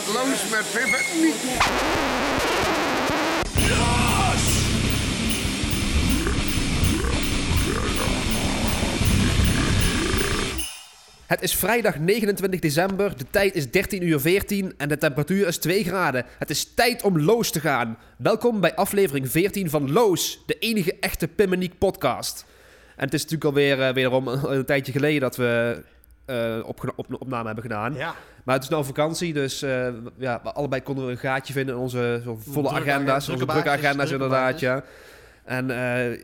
gaat los met. Het is vrijdag 29 december, de tijd is 13 uur 14 en de temperatuur is 2 graden. Het is tijd om Loos te gaan. Welkom bij aflevering 14 van Loos, de enige echte Pimmeniek podcast. En het is natuurlijk alweer uh, wederom een, tijdje geleden dat we uh, op, op, opname hebben gedaan. Ja. Maar het is nou vakantie, dus uh, ja, we allebei konden we een gaatje vinden in onze volle Drukke agenda's. drukke onze drukke agenda's inderdaad, ja. En uh,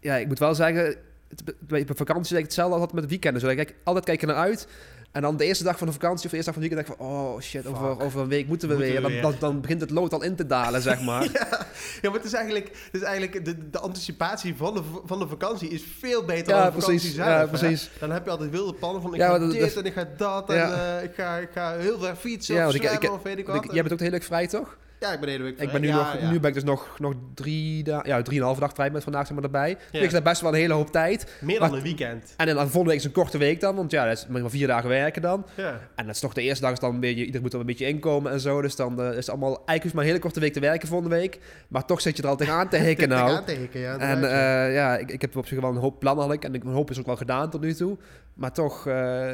ja, ik moet wel zeggen, het, bij vakantie denk ik hetzelfde altijd met weekenden. Zo, kijk, altijd kijk je naar uit. En dan de eerste dag van de vakantie of de eerste dag van het weekend denk ik van... Oh shit, over, over een week moeten we Moeten weer. we Dan, weer. dan, dan begint het lood al in te dalen, zeg maar. ja. ja, maar het is eigenlijk, het is eigenlijk de, de anticipatie van de, van de vakantie is veel beter Ja, dan de precies. vakantie zelf. Ja, hè? precies. Dan heb je altijd wilde plannen van ik Ja, ga dit dat- en ik ga dat en eh, ik, ga, ik ga heel ver fietsen Ja, of ik- ik- of weet ik wat. jij bent ook hele week vrij, toch? Ja, ik ben de hele week Ik ben nu, Ja, nog, ja. nu ben ik dus nog, nog drie dagen... Ja, drieënhalve dag vrij met vandaag zeg maar erbij. Ja. Dus ik heb best wel een hele hoop tijd. Meer dan maar- een weekend. En dan volgende week is een korte week dan. Want ja, dat is maar vier dagen werken dan. Ja. En dat is toch de eerste dag is dan een beetje, iedereen moet er een beetje inkomen en zo. Dus dan eh, is het allemaal eigenlijk hoeft maar een hele korte week te werken volgende week. Maar toch zit je er al tegenaan te hikken nou. Tegenaan te hikken, ja. En ja. eh, ja, ik, ik heb op zich wel een hoop plannen had ik. En ik- mijn hoop is ook wel gedaan tot nu toe. Maar toch, eh,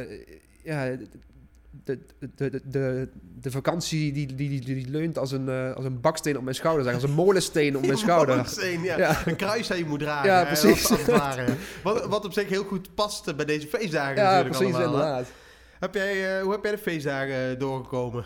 ja, de, de, de, de, vakantie die, die, die, leunt als een, eh, als een baksteen op mijn schouder. Zeg. Als een molensteen op mijn schouder. Molensteen, ja. Ja. Een kruis dat je moet dragen. Ja, precies. Wat, wat op zich heel goed past bij deze feestdagen Ja, natuurlijk precies, inderdaad. Heb jij, eh, hoe heb jij de feestdagen doorgekomen?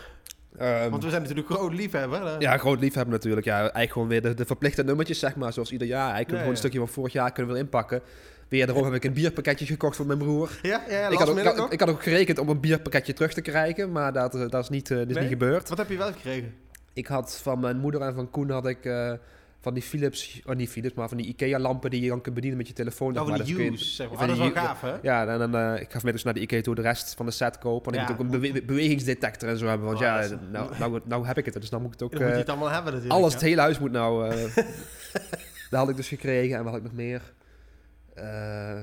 Ehm, Want we zijn natuurlijk groot liefhebber. hè? Ja, groot liefhebben natuurlijk. Ja, eigenlijk gewoon weer de, de verplichte nummertjes, zeg maar. Zoals ieder jaar. Eigenlijk Ja, gewoon een stukje van vorig jaar kunnen we inpakken. Wederom heb ik een bierpakketje gekocht voor mijn broer. Ja, ja, ja ik, had ook, ik, had, ik had ook gerekend om een bierpakketje terug te krijgen. Maar dat, eh, dat is, niet, eh, dat is Nee? niet gebeurd. Wat heb je wel gekregen? Ik had van mijn moeder en van Koen had ik... eh, van die Philips, oh niet Philips, maar van die IKEA-lampen die je dan kunt bedienen met je telefoon. Nou, maar. die Dat zeg maar. Ah, is wel gaaf, hè? Ja, en dan, eh, ik ga vanmiddag dus naar de IKEA toe de rest van de set kopen. Ja, ik moet ook een bewe- bewegingsdetector en zo hebben. Want Oh, ja, is- nou, nou, nou heb ik het. Dus dan moet ik het ook... Moet je het allemaal hebben natuurlijk. alles, hè? het hele huis moet nou... dat had ik dus gekregen. En wat had ik nog meer? Eh,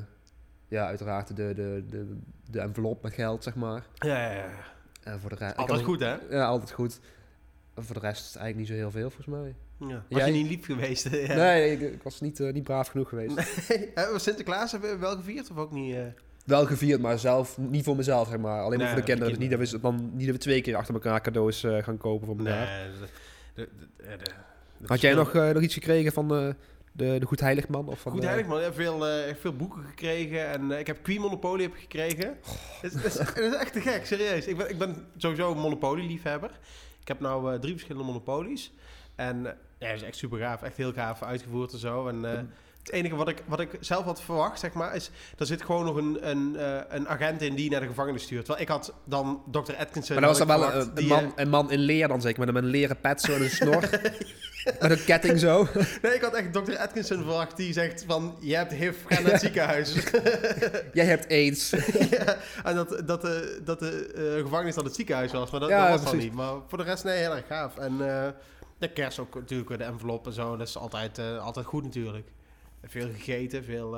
ja, uiteraard de, de, de, de envelop met geld, zeg maar. Ja, ja, ja. En voor de rest... ik Altijd had- goed, hè? Ja, altijd goed. En voor de rest eigenlijk niet zo heel veel, volgens mij. Ja. Was Jij? je niet lief geweest? ja. Nee, ik, ik was niet, eh, niet braaf genoeg geweest. Eh, Sinterklaas hebben we wel gevierd of ook niet? Wel gevierd, maar zelf, niet voor mezelf, zeg maar. Alleen maar Nee, voor de kinderen. de Dus niet dat, we, dan, niet dat we twee keer achter elkaar cadeaus gaan kopen voor elkaar. Nee. de- de- Had jij nog, nog iets gekregen van de, de Goed Heiligman? Of van Goed de- heilig man, ik heb veel, eh, veel boeken gekregen en eh, ik heb Queen Monopoly heb gekregen. Het, is, het, is, is echt te gek, serieus. Ik ben, ik ben sowieso een Monopoly-liefhebber. Ik heb nou eh, drie verschillende Monopolies. En ja, is echt super gaaf, echt heel gaaf uitgevoerd en zo. En het enige wat ik, wat ik zelf had verwacht, zeg maar, is... Er zit gewoon nog een, een, een agent in die je naar de gevangenis stuurt. Terwijl ik had dan Dr. Atkinson... Maar dat was dan wel verwacht, een, die, man, een man in leer dan zeker, met een, met een leren pet zo en een snor. met een ketting zo. Nee, ik had echt Dr. Atkinson verwacht die zegt van... Je hebt HIV, ga naar het ziekenhuis. Jij hebt aids. ja, en dat, dat de, dat de eh, gevangenis dan het ziekenhuis was. Maar dat, Ja, dat was dan precies. niet. Maar voor de rest, nee, heel erg gaaf. En eh, de kerst ook natuurlijk, de envelop en zo. Dat is altijd, eh, altijd goed natuurlijk. Veel gegeten, veel...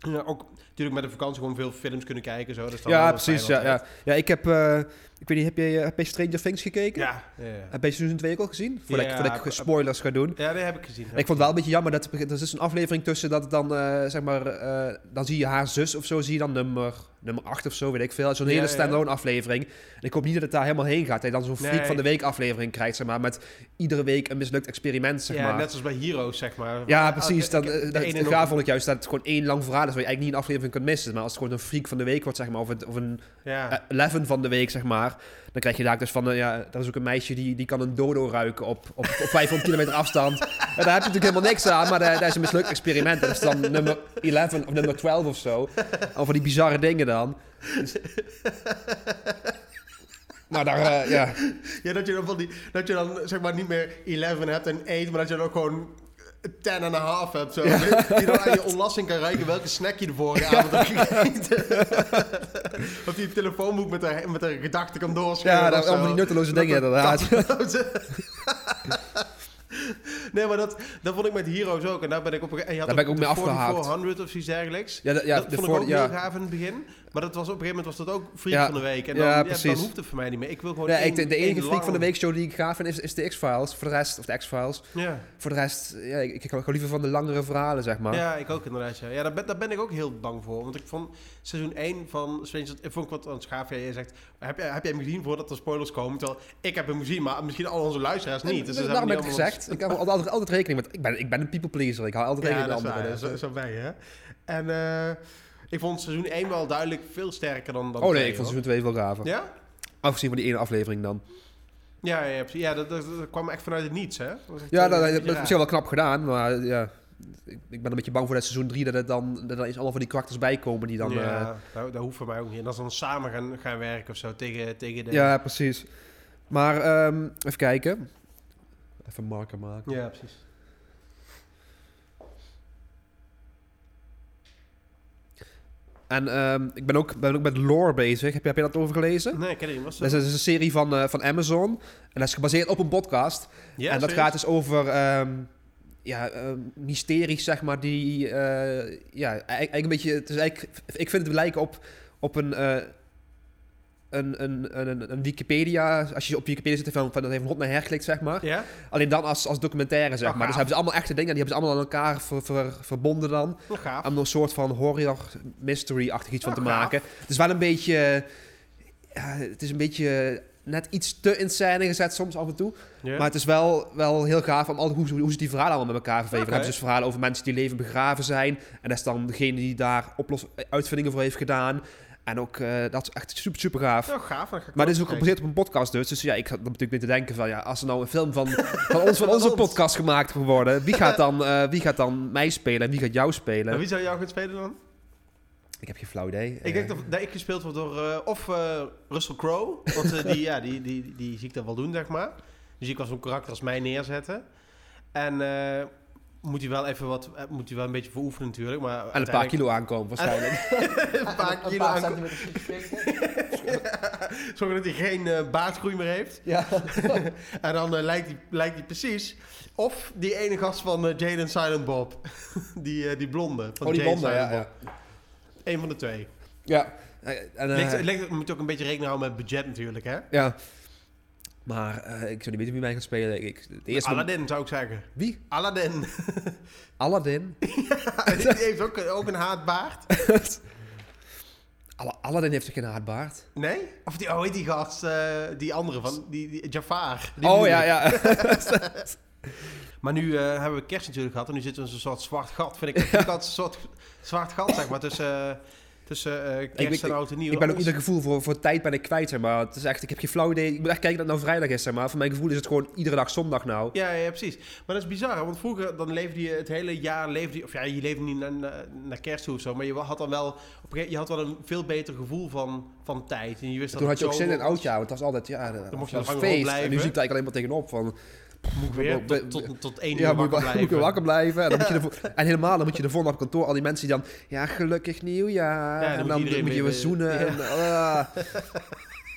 eh, ja, ook natuurlijk met de vakantie gewoon veel films kunnen kijken. Zo. Ja, precies. Ja, ja. ik heb... eh, ik weet niet, heb je, heb je Stranger Things gekeken? Ja, ja, ja. Heb je seizoen 2 ook al gezien? Voordat, ik, voordat ik spoilers ga doen. ja, die heb ik gezien. Ik vond het wel een beetje jammer dat er is een aflevering tussen dat dan, eh, zeg maar, eh, dan zie je haar zus of zo, zie je dan nummer, nummer 8 of zo, weet ik veel. Zo'n Ja, hele ja. standalone aflevering. En ik hoop niet dat het daar helemaal heen gaat. Dat je dan zo'n freak Nee. van de week aflevering krijgt, zeg maar, met iedere week een mislukt experiment, zeg ja, maar. net zoals bij Heroes, zeg maar. Ja, precies. ik- eh, dat, het gaaf vond ik juist dat het gewoon één lang verhaal is waar je eigenlijk niet een aflevering kunt missen. Maar als het gewoon een freak van de week wordt, zeg maar, of, het, of een Ja. eh, 11 van de week, zeg maar, dan krijg je daar dus van, eh, ja, er is ook een meisje die, die kan een dodo ruiken op, op, op 500 kilometer afstand. En daar heb je natuurlijk helemaal niks aan, maar dat, dat is een mislukt experiment. Dat is dan nummer 11 of nummer 12 of zo. Over die bizarre dingen dan. Dus- Maar daar, eh, ja. Ja, dat je dan, van die, dat je dan zeg maar niet meer 11 hebt en 8, maar dat je dan ook gewoon 10 en een half hebt. Zo. Die dan aan je ontlasting kan ruiken welke snack je de vorige avond hebt gegeten. of die telefoonboek met de, met de gedachten kan doorschrijven. Ja, dat, allemaal die nutteloze dingen Dat- inderdaad. nee, maar dat, dat vond ik met Heroes ook. En daar ben ik op een ge- en je had Daar ben ik ook mee afgehaakt. 4400 of zoiets dergelijks. Ja, dat- ja, dat vond ik ook ja. heel gaaf in het begin. Maar dat was op een gegeven moment was dat ook Ja. van de Week. En Ja, dan, ja, precies. dan hoeft het voor mij niet meer. Ik wil gewoon Ja, één, ik, de, enige freak van de lang- weekshow die ik gaaf vind is, is de X-Files. Voor de rest, of de X-Files. Ja. Voor de rest, ja, ik, ik hou liever van de langere verhalen, zeg maar. ja, ik ook inderdaad. Ja, ja daar, ben, daar ben ik ook heel bang voor. Want ik vond seizoen 1 van Stranger Things... vond ik wat aan het schaaf. Ja, je zegt, heb jij, heb jij hem gezien voordat er spoilers komen? Terwijl ik heb hem gezien, maar misschien al onze luisteraars niet. Dus En ze daarom heb ik gezegd, ik heb altijd, altijd rekening met... Ik ben, ik ben een people pleaser, ik hou altijd Ja, rekening dat met anderen. ja. dus, Zo, zo ben je, hè? En eh, ik vond seizoen 1 wel duidelijk veel sterker dan, dan oh nee, twee, ik vond seizoen 2 veel gaver. Ja? Afgezien van die ene aflevering dan. Ja, ja, precies. ja dat, dat, dat kwam echt vanuit het niets, hè? Dat Ja, eh, dat, dat is misschien wel knap gedaan, maar ja... Ik, ik ben een beetje bang voor dat seizoen 3 dat, het dan, dat er dan eens allemaal van die karakters bij komen die dan... eh, ja, dat, dat hoeft voor mij ook niet. En dat ze dan samen gaan, gaan werken of zo tegen, tegen de... ja, precies. Maar ehm, even kijken. Even marker maken. ja precies. En ehm, ik ben ook, ben ook met lore bezig. Heb je, heb je dat over gelezen? Nee, ik ken het niet. Dat is een serie van, eh, van Amazon. En dat is gebaseerd op een podcast. Ja, en dat gaat dus over ehm, ja, ehm, mysteries, zeg maar, die... eh, ja, eigenlijk, eigenlijk een beetje... Het is eigenlijk, ik vind het lijken op, op een, eh, een, een, een, een Wikipedia. Als je op Wikipedia zit, van, van dat heeft een hot naar her geklikt, zeg maar. Alleen dan als, als documentaire, zeg Oh, maar. Dus hebben ze allemaal echte dingen. Die hebben ze allemaal aan elkaar ver- ver- verbonden dan. Oh. Om er een soort van horror mystery-achtig iets van te gaaf. maken. Het is wel een beetje... Ja, het is een beetje net iets te in scène gezet soms af en toe. Maar het is wel, wel heel gaaf om al, hoe, ze- hoe ze die verhalen allemaal met elkaar verweven. Oké. Dan hebben ze dus verhalen over mensen die leven begraven zijn. En dat is dan degene die daar oplos uitvindingen voor heeft gedaan. En ook, eh, dat is echt super, super gaaf. Gaaf. Maar dit is ook gebaseerd op een podcast dus. Dus ja, ik had natuurlijk niet te denken van... Ja, als er nou een film van, van, ons, van onze podcast gemaakt wordt worden... Wie gaat, dan, eh, wie gaat dan mij spelen en wie gaat jou spelen? Maar wie zou jou gaan spelen dan? Ik heb geen flauw idee. Ik Eh, denk dat, dat ik gespeeld word door eh, of eh, Russell Crowe. Want eh, die, ja, die, die, die zie ik dan wel doen, zeg maar. Dus ik kan zo'n karakter als mij neerzetten. En eh, moet hij wel even wat... eh, moet hij wel een beetje voor oefenen natuurlijk. Maar En een paar kilo aankomen waarschijnlijk. een paar kilo aan... Zorgen dat hij geen eh, baardgroei meer heeft. Ja. En dan eh, lijkt, hij, lijkt hij precies... Of die ene gast van eh, Jade and Silent Bob. die, eh, die blonde. Van Oh, die blonde, ja, ja. Eén van de twee. Ja. En, eh, Ligt, het ligt, moet ook een beetje rekening houden met budget natuurlijk, hè? ja. Maar eh, ik zou niet weten wie mij gaat spelen. Ik, het eerste Aladdin zou ik zeggen. Wie? Aladdin. Aladdin? die heeft ook, ook een haatbaard. Aladdin heeft toch geen haatbaard? Nee? Of die, oh, heet die gast, eh, die andere van, die, die Jafar. Die oh ja, ja. Maar nu eh, hebben we kerst natuurlijk gehad en nu zitten we in zo'n soort zwart gat. Vind ik, een soort zwart gat, zeg maar, tussen, tussen eh, kerst ik- en oud en nieuw. ik ben ook ieder gevoel voor, voor tijd ben ik kwijt, zeg maar. Het is echt, ik heb geen flauw idee. Ik moet echt kijken dat het nou vrijdag is, zeg maar. Voor mijn gevoel is het gewoon iedere dag zondag nou. Ja, ja, precies. Maar dat is bizar, hè, want vroeger dan leefde je het hele jaar, leefde je, of ja, je leefde niet naar, naar, naar kerst toe of zo, maar je had dan wel, op een je had wel een veel beter gevoel van, van tijd. En je wist Toen dat had je ook zin in oudjaar, want het was altijd, ja, Dan mocht je dat feest. En nu zie ik eigenlijk alleen maar tegenop van, Moet weer we- tot, tot, tot één uur moet, wakker moet blijven. je wakker blijven. En, dan moet je ervoor, en helemaal, dan moet je de volgende op kantoor, al die mensen die dan, ja, gelukkig nieuwjaar. Ja, dan en moet dan moet je weer- weer zoenen. En, ah.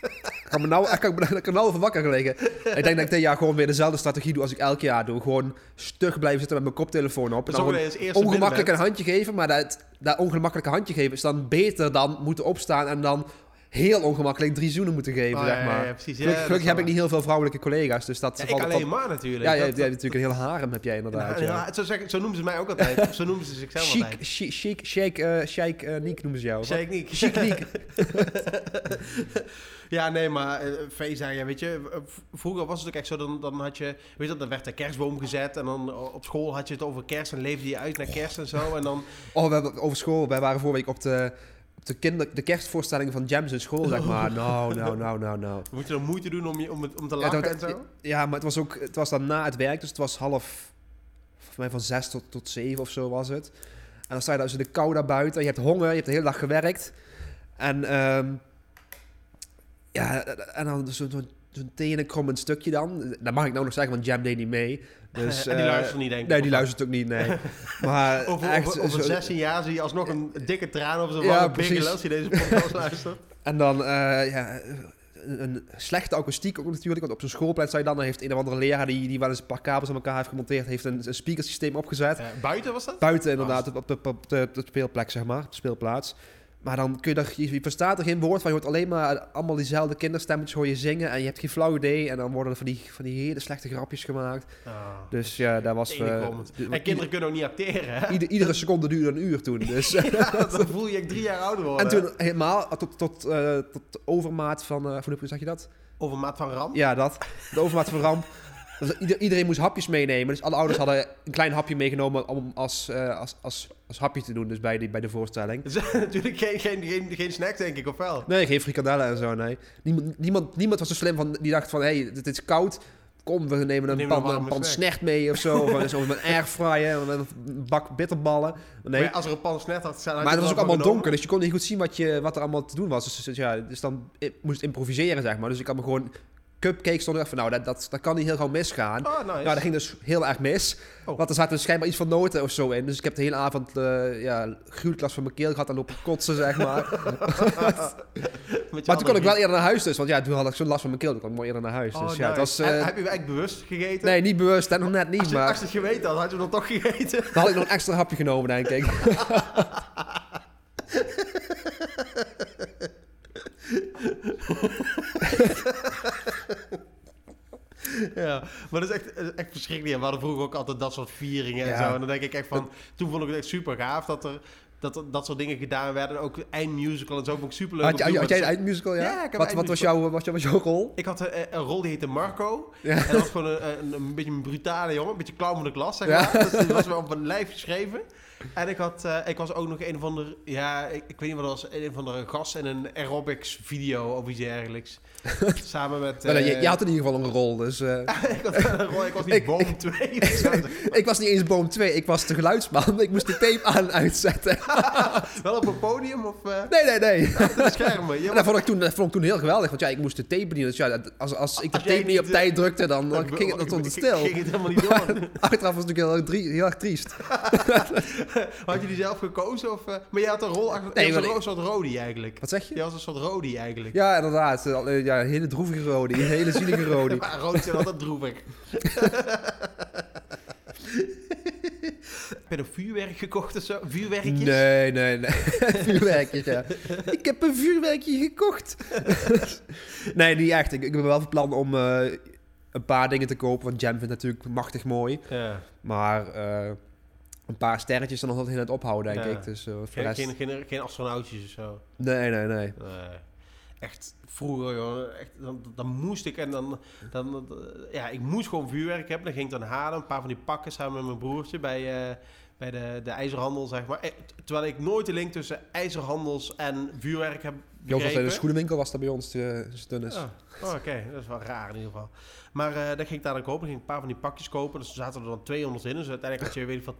Ik kan me nou, ik kan, ik kan nou even wakker gelegen. Ik denk dat ik dit jaar gewoon weer dezelfde strategie doe als ik elk jaar doe. Gewoon stug blijven zitten met mijn koptelefoon op. En dan ongemakkelijk een handje geven. Maar dat, dat ongemakkelijke handje geven is dan beter dan moeten opstaan en dan heel ongemakkelijk drie zoenen moeten geven, Oh, zeg maar. ja, ja, precies. Ja, gelukkig heb ik niet heel veel vrouwelijke collega's, dus dat ik alleen maar natuurlijk. Ja, jij, jij hebt natuurlijk een heel harem, heb jij inderdaad. Ja, zo, zeggen, zo noemen ze mij ook altijd. zo noemen ze zichzelf Chic, altijd. chic, chic, chic, eh, chic, eh, Niek noemen ze jou. Zeg ik niet. Chic Niek. Ja, nee, maar eh, feestdagen, ja, weet je, vroeger was het ook echt zo, dan, dan had je, weet je, dan werd de kerstboom gezet en dan op school had je het over kerst en leefde je uit naar kerst en zo. En dan, Oh, we hebben over school. Wij waren vorige week op de, de, kinder, de kerstvoorstelling van Jams in school, zeg maar. Nou, nou, nou, nou, nou. moet je dan moeite doen om, je, om, het, om te Ja, lachen dat- en zo. Ja, maar het was ook, het was dan na het werk, dus het was half, mij van zes tot, tot zeven of zo was het. En dan sta je daar dus in de kou daar buiten, je hebt honger, je hebt de hele dag gewerkt. En, ehm, ja, en dan zo'n zo, zo'n tenenkrommend stukje dan. Dat mag ik nou nog zeggen, want Jam deed niet mee. Dus, en die eh, luistert niet, denk ik. Nee, die luistert ook niet, nee. Maar Over, echt, over, over zo- 16 jaar zie je alsnog een dikke traan over zijn Ja, biggelen als je deze podcast luistert. En dan, eh, ja, een, een slechte akoestiek ook natuurlijk. Want op zo'n schoolplein sta je dan, heeft een of andere leraar die, die wel eens een paar kabels aan elkaar heeft gemonteerd, heeft een, een speakersysteem opgezet. Eh, buiten was dat? Buiten inderdaad, op, op, op, op de, op de speelplek zeg maar, op de speelplaats. Maar dan kun je er, je, je verstaat er geen woord van. Je hoort alleen maar allemaal diezelfde kinderstemmetjes hoor je zingen. En je hebt geen flauw idee. En dan worden er van die, van die hele slechte grapjes gemaakt. Ah. Dus ja, daar was... eh, de- en kinderen kunnen ook niet acteren, hè? ieder- iedere seconde duurde een uur toen. Dus, Ja, dan voel je echt drie jaar ouder worden. en toen helemaal tot, tot, eh, tot overmaat van... eh hoe zeg je dat? Over maat van ramp. Ja, dat. De overmaat van ramp. Dus ieder- iedereen moest hapjes meenemen. Dus alle ouders hadden een klein hapje meegenomen om als, eh, als, als, als hapje te doen. Dus bij, die, bij de voorstelling. Dus natuurlijk geen, geen, geen, geen snack, denk ik, of wel? Nee, geen frikandellen en zo, nee. Niemand, niemand, niemand was zo slim van, die dacht van, hé, hey, dit is koud. Kom, we nemen een nemen pan, een pan snack. mee of zo. of, zo, een airfryer, een bak bitterballen. Nee. Maar als er een pan snack had, Maar het was ook allemaal donker, dus je kon niet goed zien wat, je, wat er allemaal te doen was. Dus, dus ja, dus dan ik moest improviseren, zeg maar. Dus ik had me gewoon... Cupcakes stond er van, nou, dat, dat, dat kan niet heel gauw misgaan. Oh, nice. Nou, dat ging dus heel erg mis. Oh. Want er zaten dus schijnbaar iets van noten of zo in. Dus ik heb de hele avond uh, ja, gruwelijk van mijn keel gehad en lopen kotsen, zeg maar. Maar toen kon ik wel eerder naar huis dus. Want ja, toen had ik zo'n last van mijn keel. Toen kon ik mooi eerder naar huis. Oh, dus ja, het was... Eh, heb je eigenlijk bewust gegeten? nee, niet bewust en nog net niet. Als je, maar als je het geweten had, had je dan toch gegeten? dan had ik nog een extra hapje genomen, denk ik. Ja, maar dat is echt, dat is echt verschrikkelijk. En we hadden vroeger ook altijd dat soort vieringen en zo. En dan denk ik echt van... Toen vond ik het echt super gaaf dat er dat, dat soort dingen gedaan werden. En ook eindmusical en zo vond ik super leuk. Had, je, had jij een eindmusical, ja? Ja, ik heb een wat, wat, was jouw, wat was jouw rol? Ik had eh, een rol die heette Marco. Ja. En dat was gewoon een, een, een beetje een brutale jongen. Een beetje clown van de klas, zeg Ja. maar. Dus die was wel op mijn lijf geschreven. En ik, had, eh, ik was ook nog een van de... Ja, ik, ik weet niet wat dat was. Een van de gast in een aerobics video of iets dergelijks. Samen met... Eh, je, je had in ieder geval een rol, dus... eh, ik, had een rol, ik was niet Ik- boom 2 of zo. ik was niet eens boom 2, ik was de geluidsman. Ik moest de tape aan en uitzetten. Wel op een podium of uh, Nee, nee, nee. de schermen? Je En dat vond ik toen, dat vond ik toen heel geweldig, want ja, ik moest de tape bedienen. Dus ja, als, als ik de Als tape niet op tijd drukte, dan, dan ging het dan stond het ging- stil. Ging het helemaal niet door. Achteraf was het natuurlijk heel, drie- heel erg triest. Had je die zelf gekozen? Of, eh, maar je had een rol achter... Nee, je was een soort Rodi eigenlijk. Wat zeg je? Je was een soort Rodi eigenlijk. Ja, inderdaad. Ja, een hele droevige rode, een hele zielige rode. Maar Rodi zijn altijd droevig. Heb je een vuurwerk gekocht of zo? Vuurwerkjes? Nee, nee, nee. Vuurwerkjes, ja. Ik heb een vuurwerkje gekocht. nee, niet echt. Ik, ik ben wel van plan om eh, een paar dingen te kopen. Want Jam vindt natuurlijk machtig mooi. Ja. Maar eh, een paar sterretjes dan nog altijd in het ophouden, denk Ja. ik. Dus, eh, de Geen, rest... geen, geen, geen astronautjes of zo. Nee, nee, nee. Nee. Echt vroeger, joh. Echt, dan, dan moest ik en dan, dan, dan- Ja, ik moest gewoon vuurwerk hebben. Dan ging ik dan halen. Een paar van die pakken samen met mijn broertje bij, eh, bij de, de ijzerhandel, zeg maar. Eh, Terwijl ik nooit de link tussen ijzerhandels en vuurwerk heb Bij begrepen. de schoenenwinkel was dat bij ons te Stennis. Oh, oh, oké. Dat is wel raar in ieder geval. Maar eh dan ging ik daar dan kopen. Dan ging ik een paar van die pakjes kopen. Dus er zaten er dan 200 in. Dus uiteindelijk had je weet ik van...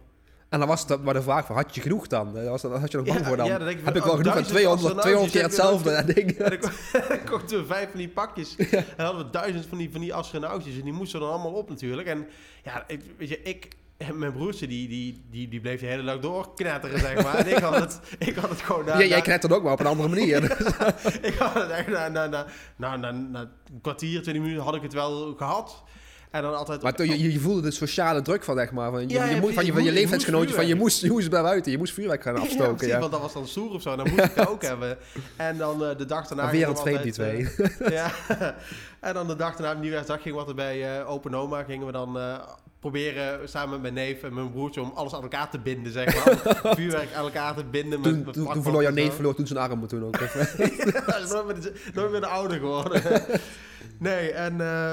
En dan was het maar de vraag van, had je genoeg dan? Daar was, had je nog bang Ja, voor dan? ja, dan ik heb van, ik wel oh, genoeg aan duizend 200, 200 keer hetzelfde ding. En dan ko- kochten we vijf van die pakjes. En dan hadden we duizend van die, van die astronautjes. En die moesten er dan allemaal op natuurlijk. En ja, ik, weet je, ik... en Mijn broertje, die, die, die, die bleef de hele dag door knetteren, zeg maar. En ik had het, ik had het gewoon... Na, Ja, jij dat ook maar op een andere manier. ik had het echt na, na, na, na, na, na een kwartier, twintig minuten had ik het wel gehad. En dan altijd... maar toen, je, je voelde de sociale druk van, zeg maar. Van je, Ja, je, ja, moet, van je, je van je je leeftijdsgenootje, van je moest je moest bij buiten. Je moest vuurwerk gaan Ja, afstoken. precies, Ja, want dat was dan stoer of zo. En dan moest ik dat ook hebben. En dan de dag daarna... Maar weer gingen een we twee, die twee. ja. en dan de dag daarna, op nieuwjaarsdag, gingen we altijd bij eh Open Oma. Gingen we dan eh, proberen, samen met mijn neef en mijn broertje, om alles aan elkaar te binden, zeg maar. Vuurwerk aan elkaar te binden. Met, Toen, met toen, toen plakband verloor jouw neef verloor toen zijn arm toen ook. Nooit meer, nooit meer de ouder geworden. nee, en, eh,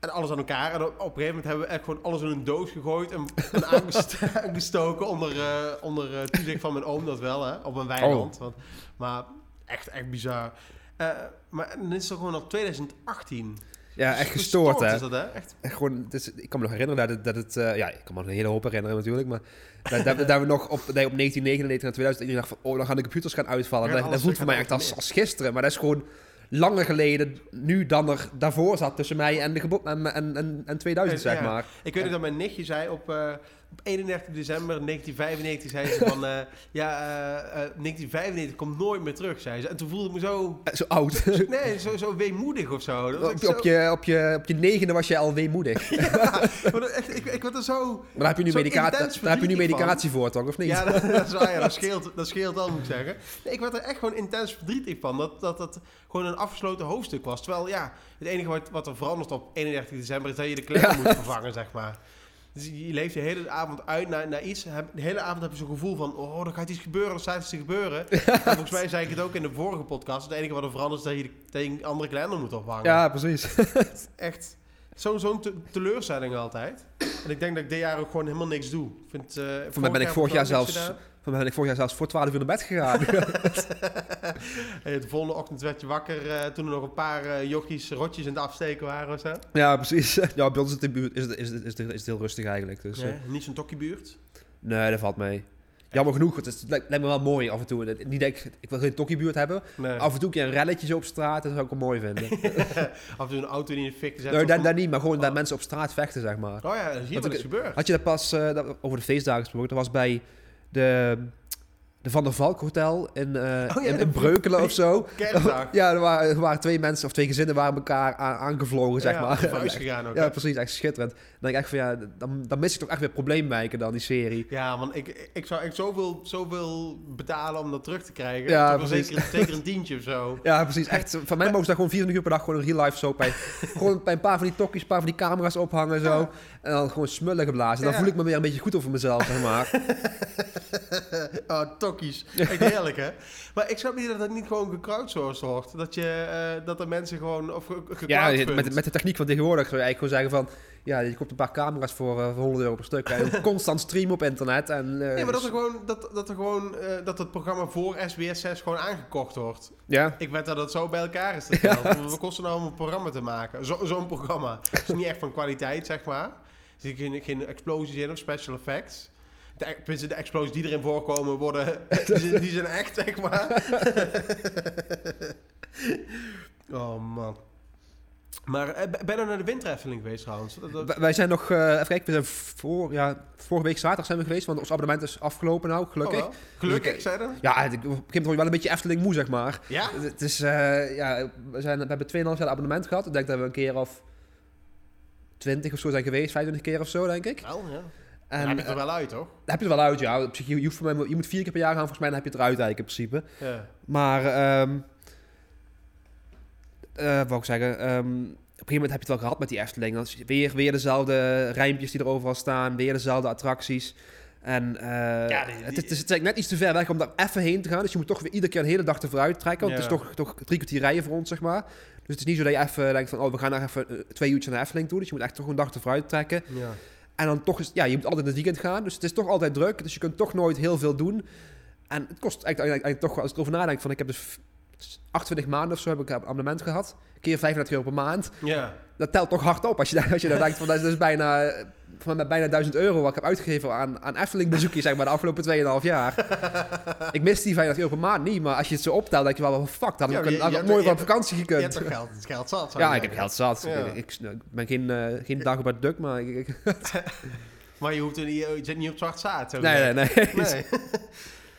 en alles aan elkaar. En op, een gegeven moment hebben we echt gewoon alles in een doos gegooid en, en aangest- aangestoken onder, eh, onder eh, toezicht van mijn oom, dat wel, hè, op een weiland. Want, maar echt, echt bizar. Eh, maar dan is het gewoon al 2018. Ja, Dus echt gestoord, hè. is dat, hè? Echt. Echt gewoon, het is, ik kan me nog herinneren dat het, dat het ja, ik kan me nog een hele hoop herinneren natuurlijk, maar dat, dat, dat we nog op, je op 1999 en 2000 iedereen dacht van, oh, dan gaan de computers gaan uitvallen. Ja, dat, dat voelt voor mij echt als, als gisteren, maar dat is gewoon langer geleden nu dan er daarvoor zat tussen mij en, de gebo- en, en, en, en 2000, Ja, zeg ja. maar. Ik weet nog dat mijn nichtje zei op, eh, op 31 december 1995 zei ze van... eh, ja, eh, eh, 1995 komt nooit meer terug, zei ze. En toen voelde ik me zo... Eh, Zo oud. Nee, zo, zo weemoedig of zo. Op, op, zo- je, op, je, op je negende was je al weemoedig. Maar dat echt, ik, ik word er zo... Maar daar heb je nu, Zo medica daar heb je nu van. medicatie voor, toch? Of niet? Ja, dat, dat is waar. Ja, dat, scheelt, dat scheelt al, moet ik zeggen. Nee, ik werd er echt gewoon intens verdrietig van. Dat dat, dat gewoon een afgesloten hoofdstuk was. Terwijl, ja, het enige wat, wat er verandert op 31 december... is dat je de kleren Ja. moet vervangen, zeg maar. Dus je leeft de hele avond uit naar, naar iets. De hele avond heb je zo'n gevoel van... oh, er gaat iets gebeuren, er staat iets te gebeuren. En volgens mij zei ik het ook in de vorige podcast. Het enige wat er verandert is dat je, een andere kalender moet ophangen. Ja, precies. Echt zo'n zo'n te- teleurstelling altijd. En ik denk dat ik dit jaar ook gewoon helemaal niks doe. Ik Vind, eh, Voor mij ben ik vorig jaar zelfs, gedaan. Mij ben ik vorig jaar zelfs voor 12 uur naar bed gegaan. Hey, de volgende ochtend werd je wakker eh, toen er nog een paar eh jochies rotjes in het afsteken waren of zo. ja, precies. Ja, bij ons is het, buurt- is, het, is, het, is, het, is het heel rustig eigenlijk. Dus, Nee, eh, niet zo'n tokkiebuurt. nee, dat valt mee. Jammer genoeg, het, is, het lijkt, me wel mooi af en toe. Het- Niet dat ik, ik wil geen tokkiebuurt hebben. Nee. Af en toe een keer een relletje zo op straat, dat zou ik wel mooi vinden. Af en toe een auto die in de fik zet. nee, dat, dat niet, maar gewoon dat Oh. mensen op straat vechten, zeg maar. Oh ja, zie je Want wat is gebeurd. Had je dat pas dat- over de feestdagen gesproken? Dat was bij de, de Van der Valk Hotel in, Oh ja, in, Breukelen of zo. Ja, er waren, er waren twee mensen of twee gezinnen waren elkaar aan, aangevlogen, zeg ja, maar. Gegaan ook. Ja, hè? precies, echt schitterend. Dan denk ik echt van ja, dan, dan mis ik toch echt weer probleemwijken dan, die serie. Ja, want ik, ik zou echt zoveel, zoveel betalen om dat terug te krijgen. Ja, precies. zeker, zeker een tientje of zo. Ja, precies. Echt, van mij mogen ze daar gewoon 24 uur per dag gewoon een real life soap bij. gewoon bij een paar van die tokkies, een paar van die camera's ophangen zo. Ja. En dan gewoon smullen geblazen. Dan Ja. voel ik me weer een beetje goed over mezelf, zeg maar. oh, Echt heerlijk, hè? Maar ik snap niet dat dat niet gewoon gecrowdsourced wordt. Dat, je, eh, dat er mensen gewoon... Of Ja, met, met de techniek van tegenwoordig zou je eigenlijk gewoon zeggen van... Ja, je koopt een paar camera's voor, eh, voor 100 euro per stuk. En constant streamen op internet. En, eh, Nee, maar dat er gewoon, dat, dat er gewoon, eh, dat het programma voor SBS 6 gewoon aangekocht wordt. Ja, Ik weet dat het zo bij elkaar is. Dat geld. Wat kost het nou om een programma te maken? Zo- Zo'n programma. Het is niet echt van kwaliteit, zeg maar. Er zitten geen, geen explosies in of special effects. De, e- de explosies die erin voorkomen worden, die, zijn- die zijn echt, zeg maar. oh man. Maar eh, ben je nou naar de windreffeling geweest trouwens? Wij- zijn nog... eh, even kijken, we zijn voor, ja, vorige week zaterdag zijn we geweest. Want ons abonnement is afgelopen nou, gelukkig. Oh. Gelukkig, Dus zei je dat? Ja, ik- op een gegeven moment wel een beetje Efteling moe, zeg maar. Ja? Het is, eh, ja, we, zijn, we hebben 2,5 jaar abonnement gehad. Ik denk dat we een keer of 20 of zo zijn geweest, 25 keer of zo, denk ik. Wel, ja. En Dan heb je eh, het er wel uit, toch? heb je het wel uit, ja. Op zich, Je, je, hoeft voor mij, je moet vier keer per jaar gaan, volgens mij, dan heb je het eruit eigenlijk in principe. Ja. Maar, ehm eh wat ik zeggen, ehm, op een gegeven moment heb je het wel gehad met die Efteling. Dan weer, weer dezelfde rijmpjes die er overal staan, weer dezelfde attracties. En eh, Ja, die- die- het, is- het is eigenlijk net iets te ver weg om daar even heen te gaan. Dus je moet toch weer iedere keer een hele dag te vooruit trekken. Want Ja. het is toch, toch drie kwartier rijden voor ons, zeg maar. Dus het is niet zo dat je even denkt van, oh, we gaan daar even eh, twee uurtjes naar Efteling toe. Dus je moet echt toch een dag te vooruit trekken. ja. En dan toch is, ja, je moet altijd in het weekend gaan. Dus het is toch altijd druk. Dus je kunt toch nooit heel veel doen. En het kost eigenlijk, toch, als ik erover nadenk, van ik heb dus 28 maanden of zo heb ik een abonnement gehad. Keer 35 euro per maand. Ja. Dat telt toch hard op als je, als je daar denkt van dat is dus bijna, eh, van mij bijna 1000 euro wat ik heb uitgegeven aan, aan Efteling bezoekjes zeg maar de afgelopen 2,5 jaar. ik mis die 35 euro per maand niet, maar als je het zo optelt, denk je wel, wel fuck, dat had Ja, ik je- je mooi je op vakantie Je gekund. hebt toch geld, het geld zat. ja, je ik heb geld zat. Ja. Ik, ik, ik ben geen, eh, geen dag op het duk, maar ik, Maar je, hoeft er niet, je zit niet op zwart zaad. nee, nee, nee. Nee.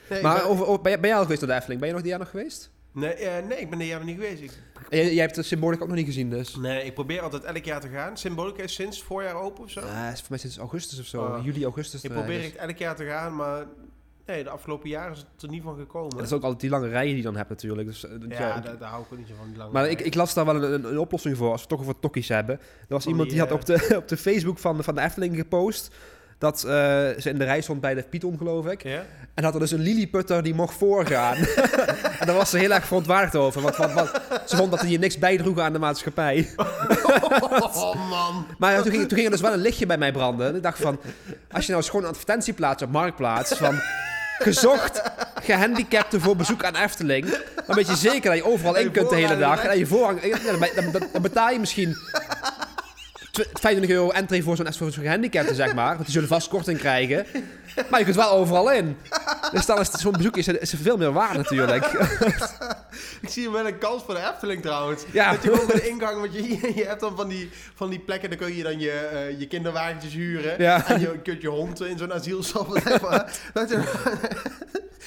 nee, Maar over, over- ben, jij, ben jij al geweest naar de Efteling? Ben je nog die jaar nog geweest? Nee, eh, nee, ik ben dit jaar nog niet geweest. Ik, Jij, jij hebt de symboliek ook nog niet gezien, dus. nee, ik probeer altijd elk jaar te gaan. Symbolica is sinds voorjaar open of zo. Ja, is voor mij sinds augustus of zo. Oh. Juli, augustus. ik eh, probeer dus. echt elk jaar te gaan, maar nee, de afgelopen jaren is het er niet van gekomen. Dat is ook altijd die lange rijen die je dan hebt natuurlijk. Dus, eh, ja, ja, daar, daar hou ik ook niet zo van. Die lange maar ik, rijen. ik las daar wel een, een, een oplossing voor, als we toch over tokkies hebben. Er was Van iemand die, die, had op de, op de Facebook van, van de Efteling gepost... dat eh, ze in de rij stond bij de Python, geloof ik. Ja? En had er dus een lilliputter die mocht voorgaan. en daar was ze heel erg verontwaardigd over. Want, want, want ze vond dat hij hier niks bijdroeg aan de maatschappij. Oh man. Maar ja, toen, ging, toen ging er dus wel een lichtje bij mij branden. En ik dacht van, als je nou eens gewoon een advertentie plaatst op Marktplaats... van gezocht gehandicapten voor bezoek aan Efteling... dan weet je zeker dat je overal in kunt de hele dag. En je dan- dan betaal je misschien... tw- 25 euro entree voor zo'n voor zo'n gehandicapte, zeg maar. Want die zullen vast korting krijgen. Maar je kunt wel overal in. Dus dan is zo'n bezoek is, is veel meer waard natuurlijk. Ik zie wel een kans voor de Efteling trouwens. Ja. Dat je gewoon bij de ingang, want je, je hebt dan van die, van die plekken, dan kun je dan je, eh, je kinderwagentjes huren. Ja. En je kunt je hond in zo'n zeg maar. dat, je,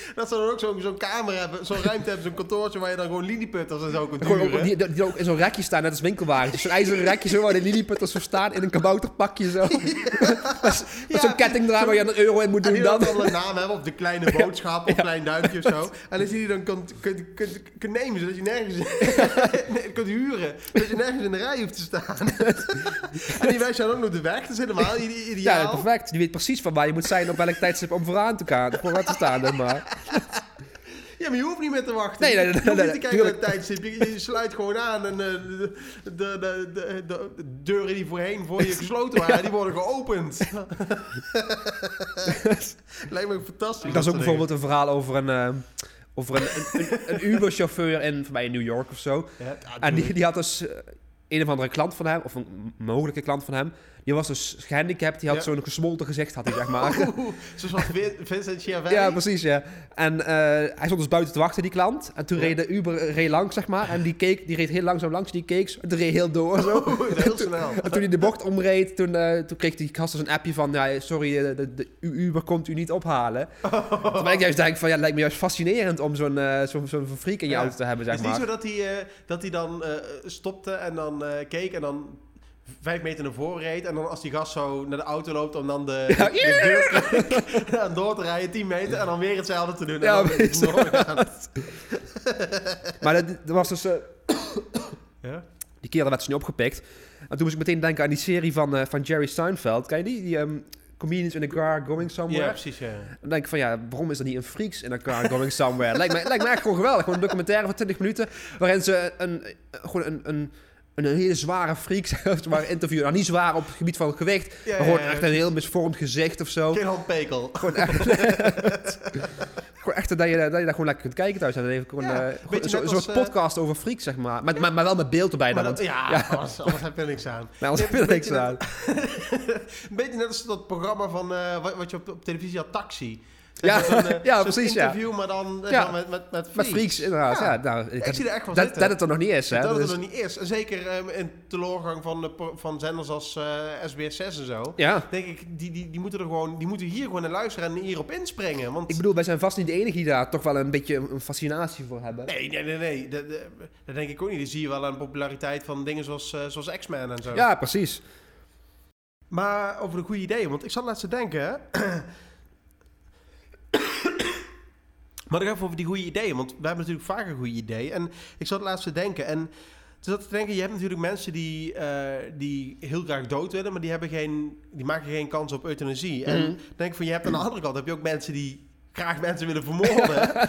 dat ze dan ook zo'n kamer hebben, zo'n ruimte hebben, zo'n kantoortje waar je dan gewoon lilliputters en zo kunt Gewoon huren. die, die ook in zo'n rekje staan, net als winkelwagentjes. Zo'n ijzeren rekje zo waar de lilliputters zo staan in een kabouterpakje zo. Met Ja. zo'n ketting eraan waar je een euro in moet En doen die dan. dan een naam hebben, of de kleine boodschap, of klein duimpje of zo. En als je die dan kunt, kunt, kunt, kunt nemen, zodat je nergens nee, kunt huren. Dat je nergens in de rij hoeft te staan. en die wijst dan ook nog de weg, dat is helemaal ide- ideaal. Ja, perfect. Die weet precies van waar je moet zijn op welk tijdstip om vooraan te gaan. Vooraan te staan, zeg maar. Ja, maar je hoeft niet meer te wachten. Nee, nee, je nee, hoeft nee, niet te kijken naar het tijdstip. Je, je sluit gewoon aan en eh, de, de, de, de, de, de deuren die voorheen voor je gesloten waren, die worden geopend. Lijkt me fantastisch. Dat is ook bijvoorbeeld een verhaal over een, eh, over een, een, een, een Uber-chauffeur in, voor mij in New York of zo. En die, die had dus eh, een of andere klant van hem, of een mogelijke klant van hem. Die was dus gehandicapt, die had Ja. zo'n gesmolten gezicht, had hij zeg maar. Zoals Vin- Vincent Chiavelli. Ja, precies, ja. En eh, hij stond dus buiten te wachten, die klant. En toen Ja. reed de Uber eh, reed langs, zeg maar. En die, keek, die reed heel langzaam langs, die keek, en toen reed heel door zo. Heel snel. En toen hij de bocht omreed, toen, eh, toen kreeg die gast dus een appje van... Ja, sorry, de, de, Uber komt u niet ophalen. Terwijl ik juist denk van, ja, het lijkt me juist fascinerend om zo'n eh, zo'n zo'n freak in je Ja. auto te hebben, zeg Het is niet maar. zo dat hij, dat hij dan stopte en dan eh, keek en dan vijf meter naar voren reed. En dan als die gast zo naar de auto loopt om dan de, Ja. de deur aan door te rijden, 10 meter. En dan weer hetzelfde te doen. En Ja. Maar dat, dat was dus... eh, Ja? die kerel werd dus niet opgepikt. En toen moest ik meteen denken aan die serie van, eh, van Jerry Seinfeld. Ken je die? Die ehm, Comedians in a Car Going Somewhere. ja, precies. Ja. Dan denk ik van ja, waarom is er niet een Freaks in a Car Going Somewhere? lijkt, me, lijkt me echt gewoon geweldig. Gewoon een documentaire van 20 minuten. Waarin ze een, gewoon een, een, een hele zware freak maar, interviewen. Nou, niet zwaar op het gebied van gewicht. Ja, maar gewoon ja, ja. echt een heel misvormd gezicht of zo. Geen handpekel. Gewoon echt, gewoon echt dat je, dat je daar gewoon lekker kunt kijken thuis. En even gewoon, eh, gewoon een soort- een eh, podcast over freaks, zeg maar. Maar, maar wel met beeld erbij. Dan, dat, want, ja. Anders, anders heb je er niks aan. maar anders heb je een niks aan. Een beetje net als dat programma van, eh, wat, wat je op, op televisie had, Taxi. Ja, eh, ja, precies, ja. interview, maar dan, eh, Ja. dan met, met, met, Met freaks, inderdaad. Ja. Nou, ik, Ik zie er echt wel dat, zitten. dat het er nog niet is, hè. dat het Dus- er nog niet is. En zeker eh, in teleurgang van, de, van zenders als eh, SBS6 en zo. ja. Denk ik, die, die, die, moeten er gewoon, die moeten hier gewoon naar luisteren en hierop inspringen. Want Ik bedoel, wij zijn vast niet de enige die daar toch wel een beetje een fascinatie voor hebben. nee, nee, nee, nee. Dat, dat, denk ik ook niet. Dat zie je wel aan de populariteit van dingen zoals, zoals X-Men en zo. Ja, precies. Maar over de goede ideeën, want ik zat laatst te denken. maar nog even over die goede ideeën, want we hebben natuurlijk vaker goede ideeën. En ik zat laatst te denken en toen zat te denken, je hebt natuurlijk mensen die, eh, die heel graag dood willen, maar die, hebben geen, die maken geen kans op euthanasie. En Mhm. dan denk van, je hebt aan de andere kant heb je ook mensen die graag mensen willen vermoorden.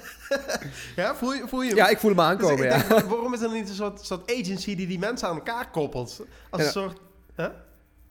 ja, voel je, voel je? Ja, ik voel hem Dus aankomen, ja. denk, waarom is er niet een soort, soort agency die die mensen aan elkaar koppelt? Als Ja. een soort...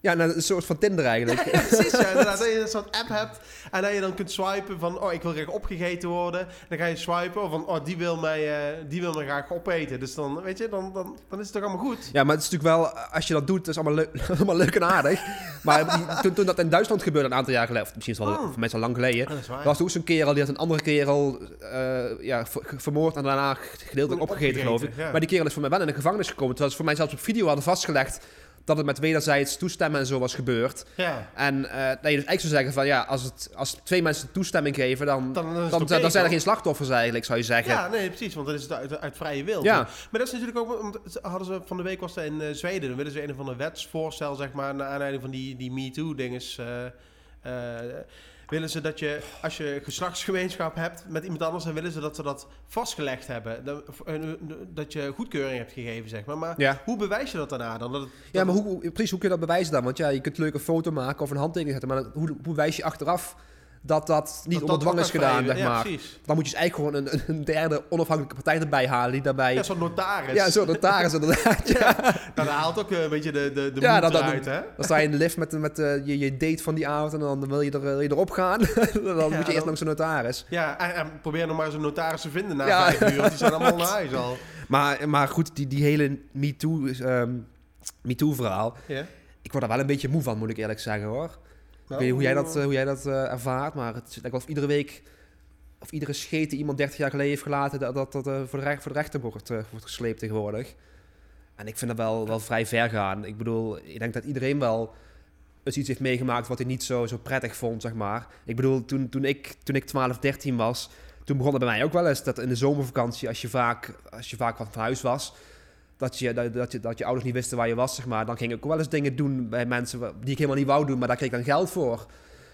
Ja, nou, een soort van Tinder eigenlijk. Ja, precies, ja. Dat je een soort app hebt en dat je dan kunt swipen van, oh, ik wil graag opgegeten worden. Dan ga je swipen van, oh, die wil mij, eh, die wil mij graag opeten. Dus dan, weet je, dan, dan, dan is het toch allemaal goed. Ja, maar het is natuurlijk wel, als je dat doet, dat is allemaal, leuk, allemaal leuk en aardig. Maar toen, toen dat in Duitsland gebeurde, een aantal jaar geleden, of misschien is het wel Oh. voor mensen al lang geleden, waar. was ook zo'n kerel, die had een andere kerel eh, ja, ver- vermoord en daarna gedeeltelijk opgegeten, geloof ik. Ja. Maar die kerel is voor mij wel in de gevangenis gekomen, terwijl ze voor mij zelfs op video hadden vastgelegd dat het met wederzijds toestemmen en zo was gebeurd. Ja. En eh, dat je dus eigenlijk zou zeggen van, ja, als, het, als twee mensen toestemming geven, dan, Dan, dan, zijn er geen slachtoffers eigenlijk, zou je zeggen. Ja, nee, precies, want dan is het uit, uit vrije wil. Ja. Maar dat is natuurlijk ook, want ze hadden ze van de week was dat in eh, Zweden, dan willen ze een van de wetsvoorstel, zeg maar, naar aanleiding van die, die MeToo-dinges, eh, eh, willen ze dat je, als je geslachtsgemeenschap hebt met iemand anders, dan willen ze dat ze dat vastgelegd hebben. Dat, eh, dat je goedkeuring hebt gegeven, zeg maar. Maar Ja. hoe bewijs je dat daarna dan? Dat het, Ja, maar hoe, precies, hoe kun je dat bewijzen dan? Want ja, je kunt een leuke foto maken of een handtekening zetten, maar hoe, hoe bewijs je achteraf dat dat niet dat onder dwang is gedaan, zeg maar. precies. Dan moet je dus eigenlijk gewoon een, een derde onafhankelijke partij erbij halen die daarbij... Ja, zo'n notaris. ja zo'n notaris inderdaad. Ja. Dat haalt ook eh, een beetje de, de, de Ja, dat- eruit, hè? Dan sta je in de lift met, met eh, je, je date van die avond en dan wil je, er, wil je erop gaan. dan moet je eerst langs een notaris. Ja, en, en probeer nog maar eens een notaris te vinden na Ja. vijf uur, want die zijn allemaal naar huis al. Maar, maar goed, die, die hele MeToo, ehm MeToo Ja. ik word er wel een beetje moe van, moet ik eerlijk zeggen hoor. Ik weet niet hoe jij dat, eh, hoe jij dat eh, ervaart, maar het lijkt wel of iedere week of iedere scheet die iemand 30 jaar geleden heeft gelaten, dat dat, dat eh, voor, de recht, voor de rechter wordt, eh, wordt gesleept tegenwoordig. En ik vind dat wel, wel vrij ver gaan. Ik bedoel, ik denk dat iedereen wel eens iets heeft meegemaakt wat hij niet zo, zo prettig vond, zeg maar. Ik bedoel, toen, toen, ik, toen ik 12, 13 was, toen begon het bij mij ook wel eens dat in de zomervakantie, als je vaak, als je vaak van huis was, dat je, dat, dat, je, dat je ouders niet wisten waar je was, zeg maar. Dan ging ik ook wel eens dingen doen bij mensen die ik helemaal niet wou doen, maar daar kreeg ik dan geld voor.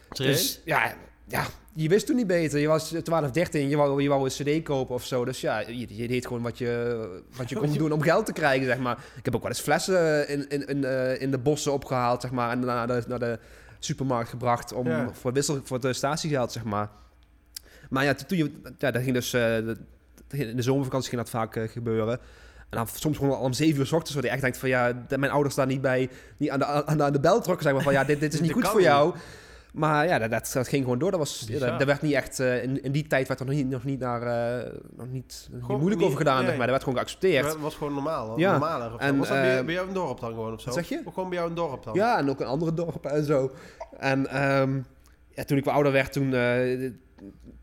Serieus? Dus ja, ja, je wist toen niet beter. Je was 12, 13, je wou, je wou een cd kopen of zo. Dus ja, je, je deed gewoon wat je, wat je kon doen om geld te krijgen, zeg maar. Ik heb ook wel eens flessen in, in, in, eh, in de bossen opgehaald, zeg maar. En naar de, naar de supermarkt gebracht om, Ja. voor, wissel, voor het statiegeld, zeg maar. Maar ja, toen je, ja, dat ging dus... eh, in de zomervakantie ging dat vaak eh, gebeuren. En dan soms gewoon al om zeven uur s ochtends, waar je echt denkt van ja, mijn ouders staan niet bij, niet aan de, aan de, aan de bel trokken, zeg maar van ja, dit, dit is niet goed voor jou. Maar ja, dat, dat, ging gewoon door. Dat was, dat, dat werd niet echt, eh, in, in die tijd werd er nog niet, nog niet naar, eh, nog niet, moeilijk niet- over gedaan, nee. zeg maar. Dat werd gewoon geaccepteerd. Dat was gewoon normaal. hoor. Ja. Normaler. En, was dat bij, eh, bij jou het dorp dan gewoon of zo? zeg je? Of gewoon bij jou het dorp dan? Ja, en ook in andere dorpen en zo. En ehm, ja, toen ik wat ouder werd, toen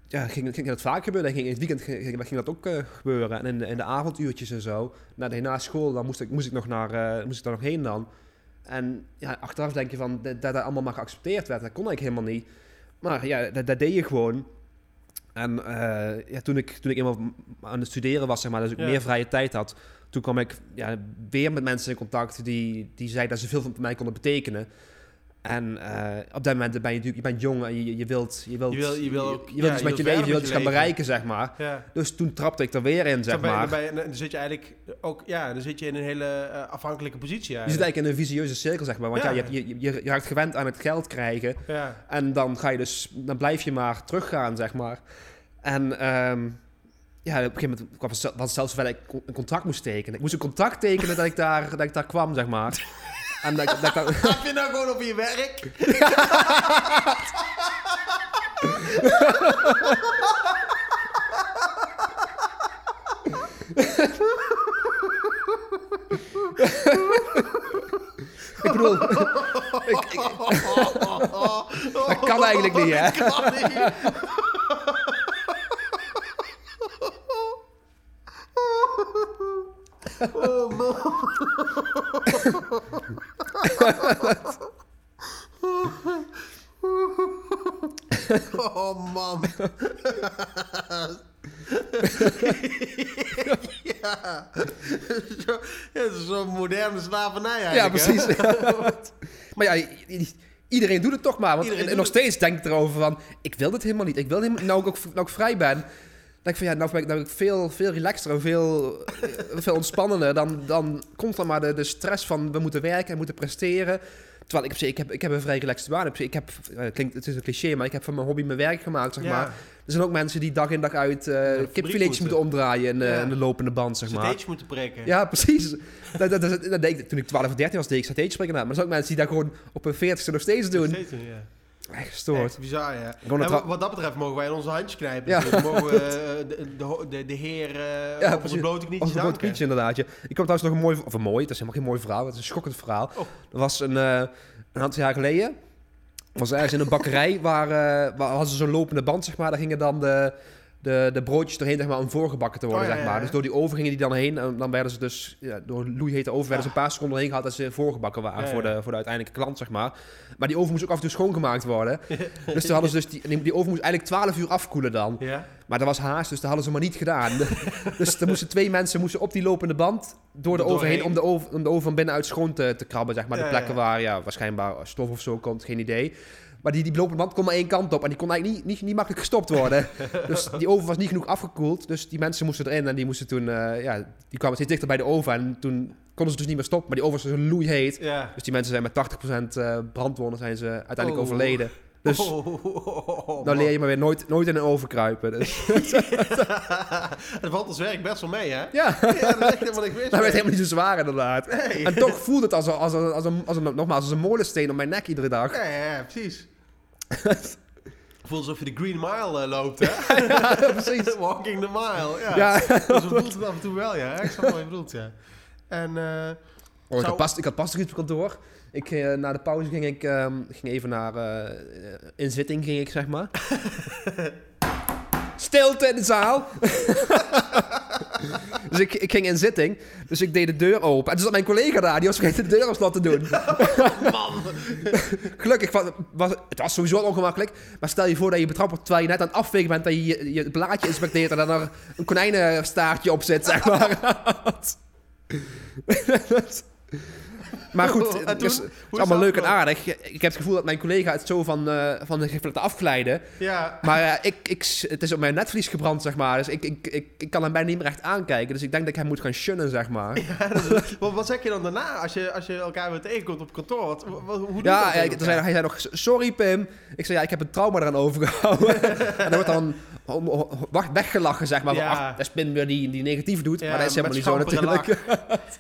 ja, ging, ging dat vaak gebeuren. En ging, in het weekend ging, ging dat ook eh, gebeuren. En in, de- in de avonduurtjes en zo. Na, de, na school, dan moest ik, moest ik, nog naar, eh, moest ik daar nog heen dan. En ja, achteraf denk je van, dat dat allemaal maar geaccepteerd werd. Dat kon ik helemaal niet. Maar ja, dat, dat deed je gewoon. En eh, ja, toen, ik, toen ik eenmaal aan het studeren was, zeg maar, dus ik Ja. meer vrije tijd had, toen kwam ik ja, weer met mensen in contact die, die zeiden dat ze veel van mij konden betekenen. En eh, op dat moment ben je natuurlijk, je bent jong en je, je wilt, je wilt, Je wil- je wil ook- je wilt ja, iets met je leven, je wilt iets met gaan bereiken, zeg maar. Ja. Dus toen trapte ik er weer in, zeg Dan, maar. dan, je- dan zit je eigenlijk ook, ja, dan zit je in een hele eh, afhankelijke positie Je zit eigenlijk. eigenlijk in een visieuze cirkel, zeg maar. Want ja, Ja. je, je, je, raakt gewend aan het geld krijgen. Ja. En dan ga je dus, dan blijf je maar teruggaan, zeg maar. En ehm, ja, op een gegeven moment kwam het zel- was het zelfs zover dat ik een contract moest tekenen. Ik moest een contract tekenen dat ik daar, dat ik daar kwam, zeg maar. En dat, ik- dat, daar- Heb je nou gewoon op je werk? ik bedoel, ik, ik- dat kan eigenlijk niet, hè? Kan niet. Oh man. Oh man. ja. Zo, ja, het is zo'n moderne slavernij Ja, eigenlijk. hè? precies. maar ja, iedereen doet het toch maar. Want en, nog steeds denk ik erover van... Ik wil dit helemaal niet. Ik wil helemaal... Nou ik, ook, nou ik vrij ben... denk ik van ja, nou ben ik, nou ben ik veel, veel relaxter en veel, eh, veel ontspannender. Dan, dan komt dan maar de, de stress van we moeten werken en moeten presteren. Terwijl ik ik heb, ik heb een vrij relaxed baan. Ik heb, eh, klinkt, het is een cliché, maar ik heb van mijn hobby mijn werk gemaakt, zeg Ja. maar. Er zijn ook mensen die dag in dag uit kipfiletjes moeten. moeten omdraaien in, de- Ja. in de lopende band, zeg maar. Moeten prikken. Ja, precies. dat, dat, dat, dat deed ik, toen ik 12 of 13 was, deed ik springen na. Maar er zijn ook mensen die dat gewoon op hun 40ste nog steeds doen. Steeds doen, ja. Echt gestoord. Echt bizar, ja. En wat, dat betreft mogen wij in onze handjes knijpen. Ja. Dus mogen we eh, de, de, de, de heer eh Ja, op precies. onze blote knietjes inderdaad. ja. Ik kwam trouwens nog een mooi, of een mooi, het is helemaal geen mooi verhaal, het is een schokkend verhaal. Oh. Er was een, eh, een aantal jaar geleden, was ergens in een bakkerij waar, waar hadden ze zo'n lopende band, zeg maar. Daar gingen dan de, de, de broodjes doorheen, zeg maar, om voorgebakken te worden, Oh, ja, zeg maar. ja, ja. Dus door die oven gingen die dan heen en dan werden ze dus, ja, door loeihete oven werden ze een paar seconden heen gehaald dat ze voorgebakken waren Voor, de, voor de uiteindelijke klant, zeg maar. Maar die oven moest ook af en toe schoongemaakt worden. dus toen hadden ze dus, die, die oven moest eigenlijk 12 uur afkoelen dan. Maar dat was haast, dus dat hadden ze maar niet gedaan. dus er moesten twee mensen moesten op die lopende band door de oven heen om de oven, om de oven van binnenuit schoon te, te krabben, zeg maar. De plekken waar ja, waarschijnlijk stof of zo komt, geen idee. Maar die, die lopende band kon maar één kant op en die kon eigenlijk niet, niet, niet makkelijk gestopt worden. dus die oven was niet genoeg afgekoeld, dus die mensen moesten erin en die moesten toen, eh, ja, die kwamen steeds dichter bij de oven en toen konden ze dus niet meer stoppen. Maar die oven was dus loeiheet. Ja. Dus die mensen zijn met 80% eh, brandwonden zijn ze uiteindelijk Oh. overleden. Dus Oh, oh, oh, dan leer je maar weer nooit, nooit in een oven kruipen. Dus. Het valt ons werk best wel mee, hè? ja. Ja, dat is echt helemaal niks mis Dat werd helemaal niet zo zwaar inderdaad. Nee. En toch voelt het als een, als een, als een, als een, nogmaals, als een molensteen op mijn nek iedere dag. Ja, ja, ja, precies. Voelt alsof je de Green Mile eh, loopt, hè? Ja, precies. Walking the mile, ja. Ja. Dus zo voelt het af en toe wel, ja. Ik snap wat je bedoelt, ja. En, ik, had pas, ik had pas op kantoor. Ik, eh, na de pauze ging ik ehm, ging even naar eh, inzitting, ging ik zeg maar. Stilte in de zaal. dus ik, ik ging in zitting. Dus ik deed de deur open. En toen zat mijn collega daar. Die was vergeten de deur op slot te doen. Man. Gelukkig, was, was, het was sowieso ongemakkelijk. Maar stel je voor dat je betrapt wordt terwijl je net aan het afvegen bent. Dat je je, je blaadje inspecteert en dan er een konijnenstaartje op zit, zeg maar. Maar goed, het is, het allemaal leuk en aardig. Ik heb het gevoel dat mijn collega het zo van, eh van heeft laten afglijden. Ja. Maar eh, ik, ik, het is op mijn netvlies gebrand, zeg maar. Dus ik, ik, ik, ik kan hem bijna niet meer echt aankijken. Dus ik denk dat ik hem moet gaan shunnen, zeg maar. Ja, dat is- wat, wat zeg je dan daarna als je, als je elkaar weer tegenkomt op kantoor? Wat, wat, hoe doe je Ja, toen zei, hij zei nog, sorry Pim. Ik zei, ja, ik heb een trauma eraan overgehouden. en dan wordt dan wacht, weggelachen, zeg maar. van, Ja. Ach, dat is Pim weer die, die negatief doet. Ja, maar dat is helemaal niet zo natuurlijk.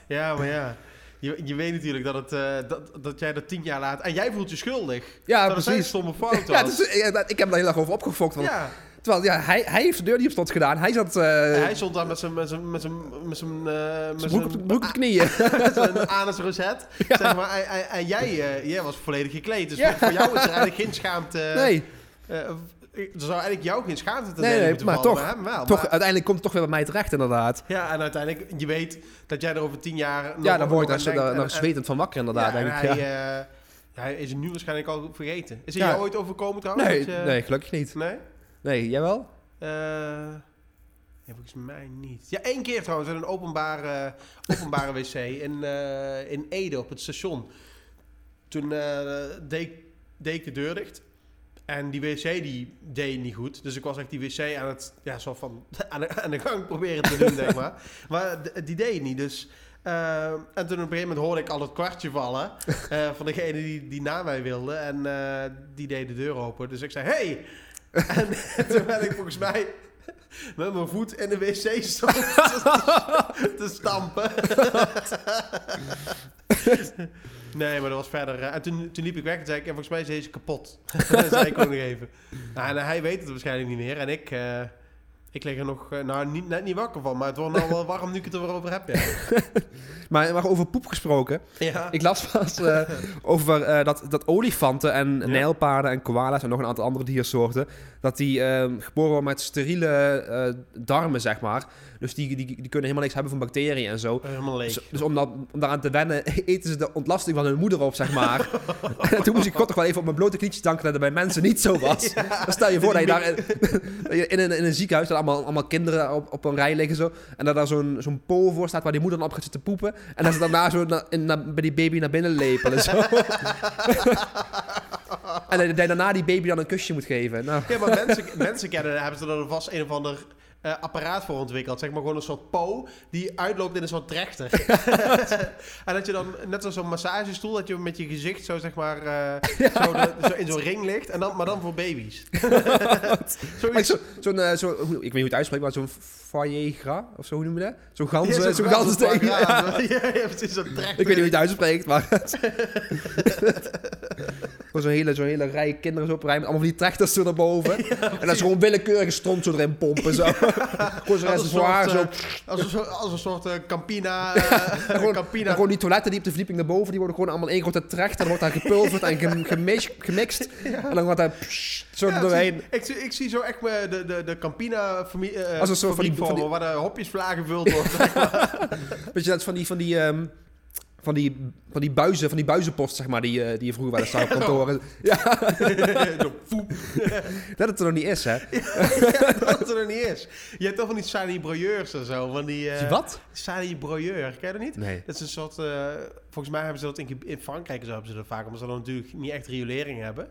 Ja, maar ja. Je, je weet natuurlijk dat, het, eh, dat, dat jij dat tien jaar laat... En jij voelt je schuldig. Ja, dat precies. stomme fout Ja, dus, dat- ik heb er heel erg over opgefokt. Want, Ja, Terwijl ja, hij, hij heeft de deur niet op slot gedaan. Hij zat eh hij stond daar met zijn, met zijn, met zijn, met zijn, eh, met broek, op, zijn, broek op de knieën. met zijn anus rosette. Zeg maar, en, en, en jij, jij was volledig gekleed. Dus Ja. voor jou is er eigenlijk geen schaamte... nee, er zou eigenlijk jou geen schaamte te Nee, nee, moeten maar vallen, toch- hem wel. toch, Maar- uiteindelijk komt het toch weer bij mij terecht inderdaad. ja, en uiteindelijk, je weet dat jij er over tien jaar... nog- ja, dan word ik aan daar, zwetend van wakker inderdaad, ja, denk en ik. hij, Ja. eh, hij is nu waarschijnlijk al vergeten. Is er Ja. jou ooit overkomen trouwens? Nee, Dat je- nee, gelukkig niet. Nee? Nee, jij wel? Eh, ja, volgens mij niet. Ja, één keer trouwens in een openbare, openbare wc in, eh, in Ede op het station. Toen deed, deed ik de deur dicht. En die wc die deed niet goed. Dus ik was echt die wc aan het, ja, zo van, aan de, aan de gang proberen te doen, zeg maar. Maar die deed niet, dus... eh, en toen op een gegeven moment hoorde ik al het kwartje vallen eh, van degene die, die na mij wilde. En eh, die deed de deur open. Dus ik zei, hey! en toen ben ik volgens mij met mijn voet in de wc stond te, te stampen. nee, maar dat was verder... eh, en toen, toen liep ik weg en zei ik, en volgens mij is deze kapot. dat zei ik ook nog even. Nou, en hij weet het waarschijnlijk niet meer. En ik... eh, ik lig er nog, eh, nou, niet, net niet wakker van, maar het wordt nou wel warm nu ik het er weer over heb. Ja. Maar, maar over poep gesproken. ja. Ik las pas over dat, dat olifanten en nijlpaarden en koala's en nog een aantal andere diersoorten... dat die ehm, geboren worden met steriele eh, darmen, zeg maar. Dus die, die, die kunnen helemaal niks hebben van bacteriën en zo. Helemaal leeg. Dus, dus om, dat, om daaraan te wennen, eten ze de ontlasting van hun moeder op, zeg maar. en toen moest ik God toch wel even op mijn blote knietjes danken dat het bij mensen niet zo was. Dan stel je voor dat je daar in, een, in een ziekenhuis, dat allemaal, allemaal kinderen op, op een rij liggen zo. En dat daar zo'n zo'n pool voor staat waar die moeder dan op gaat zitten poepen. En dat ze daarna zo na- in, na- bij die baby naar binnen lepelen zo. en dat je daarna die baby dan een kusje moet geven. Nou, Ja, maar mensen, mensen kennen, hebben ze er vast een of ander eh, apparaat voor ontwikkeld. Zeg maar gewoon een soort po die uitloopt in een soort trechter. en dat je dan, net als zo'n massagestoel, dat je met je gezicht zo zeg maar eh, zo, de- zo in zo'n ring ligt. En dan, maar dan voor baby's. zo, zo'n, eh, zo, hoe- ik weet niet hoe het uitspreekt, maar zo'n Fayegra of zo, hoe noem je dat? Zo'n Ja, ganzen, zo'n zo'n Ja, ja, ja, precies, zo'n trechter. Ik weet niet hoe je het uitspreekt, maar... Zo'n hele, zo'n hele rij kinderen zo op een rij met allemaal van die trechters zo naar boven. en dan is gewoon willekeurige stront zo erin pompen. Zo. gewoon zo'n Als een reservoir soort, zo. eh, als, een soort, als een soort eh, Campina. eh, gewoon- Campina. Gewoon die toiletten die op de verdieping naar boven, die worden gewoon allemaal één grote trechter. Dan wordt daar gepulverd en gem- gemixt. En dan wordt daar pssst, zo doorheen. Ik, zie- ik zie zo echt de, de, de Campina familie, Als een soort van die- van die- waar de hopjes gevuld wordt. Weet je, dat is van die... Van die ehm, van die, van die buizen, van die buizenpost, zeg maar, die, eh, die je vroeger wel eens zag op kantoren. Ja, dat het er nog niet is, hè. dat het er nog niet is. Je hebt toch van die Sani broyeurs en zo. Van die, eh, Wat? Sani broyeur, ken je dat niet? Nee. Dat is een soort... eh, volgens mij hebben ze dat in, Frankrijk zo hebben ze dat vaak. Omdat ze dan natuurlijk niet echt riolering hebben.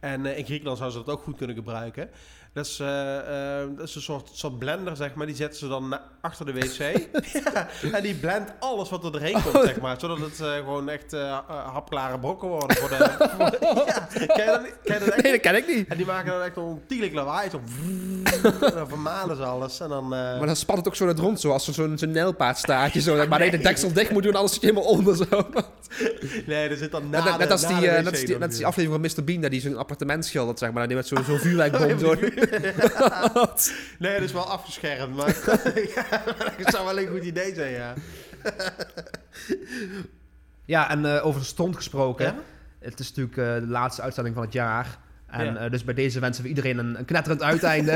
En in Griekenland zouden ze dat ook goed kunnen gebruiken. Dat is, eh, eh, dat is een soort, soort blender, zeg maar. Die zetten ze dan achter de wc. ja, en die blendt alles wat er doorheen komt, zeg maar. Zodat het eh, gewoon echt hapklare brokken worden. Voor de, voor- ja, ken je dat, ken je dat echt Nee, dat ken ik niet. en die maken dan echt een ontiegelijk lawaai. Zo, en dan vermalen ze alles. En dan... Maar dan spat het ook zo net rond, zoals zo'n zo'n nijlpaardstaartje. Zo, maar nee, de deksel dicht moet doen, anders zit helemaal onder zo. nee, er zit dan na Net, als die, net als die, net als aflevering van Mr. Bean, dat die zo'n appartement schildert, zeg maar. Die met zo'n zo'n vuurwerkbom. zo. Nee, dat is wel afgeschermd, maar dat zou wel een goed idee zijn, ja. Ja, en eh, over de stond gesproken. Ja? Het is natuurlijk eh, de laatste uitzending van het jaar. En Ja. eh, dus bij deze wensen we iedereen een, een knetterend uiteinde.